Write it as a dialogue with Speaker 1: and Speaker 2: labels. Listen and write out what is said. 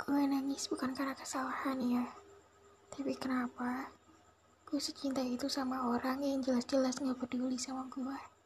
Speaker 1: Gue nangis bukan karena kesalahan ya. Tapi kenapa gue secinta itu sama orang yang jelas-jelas gak peduli sama gue.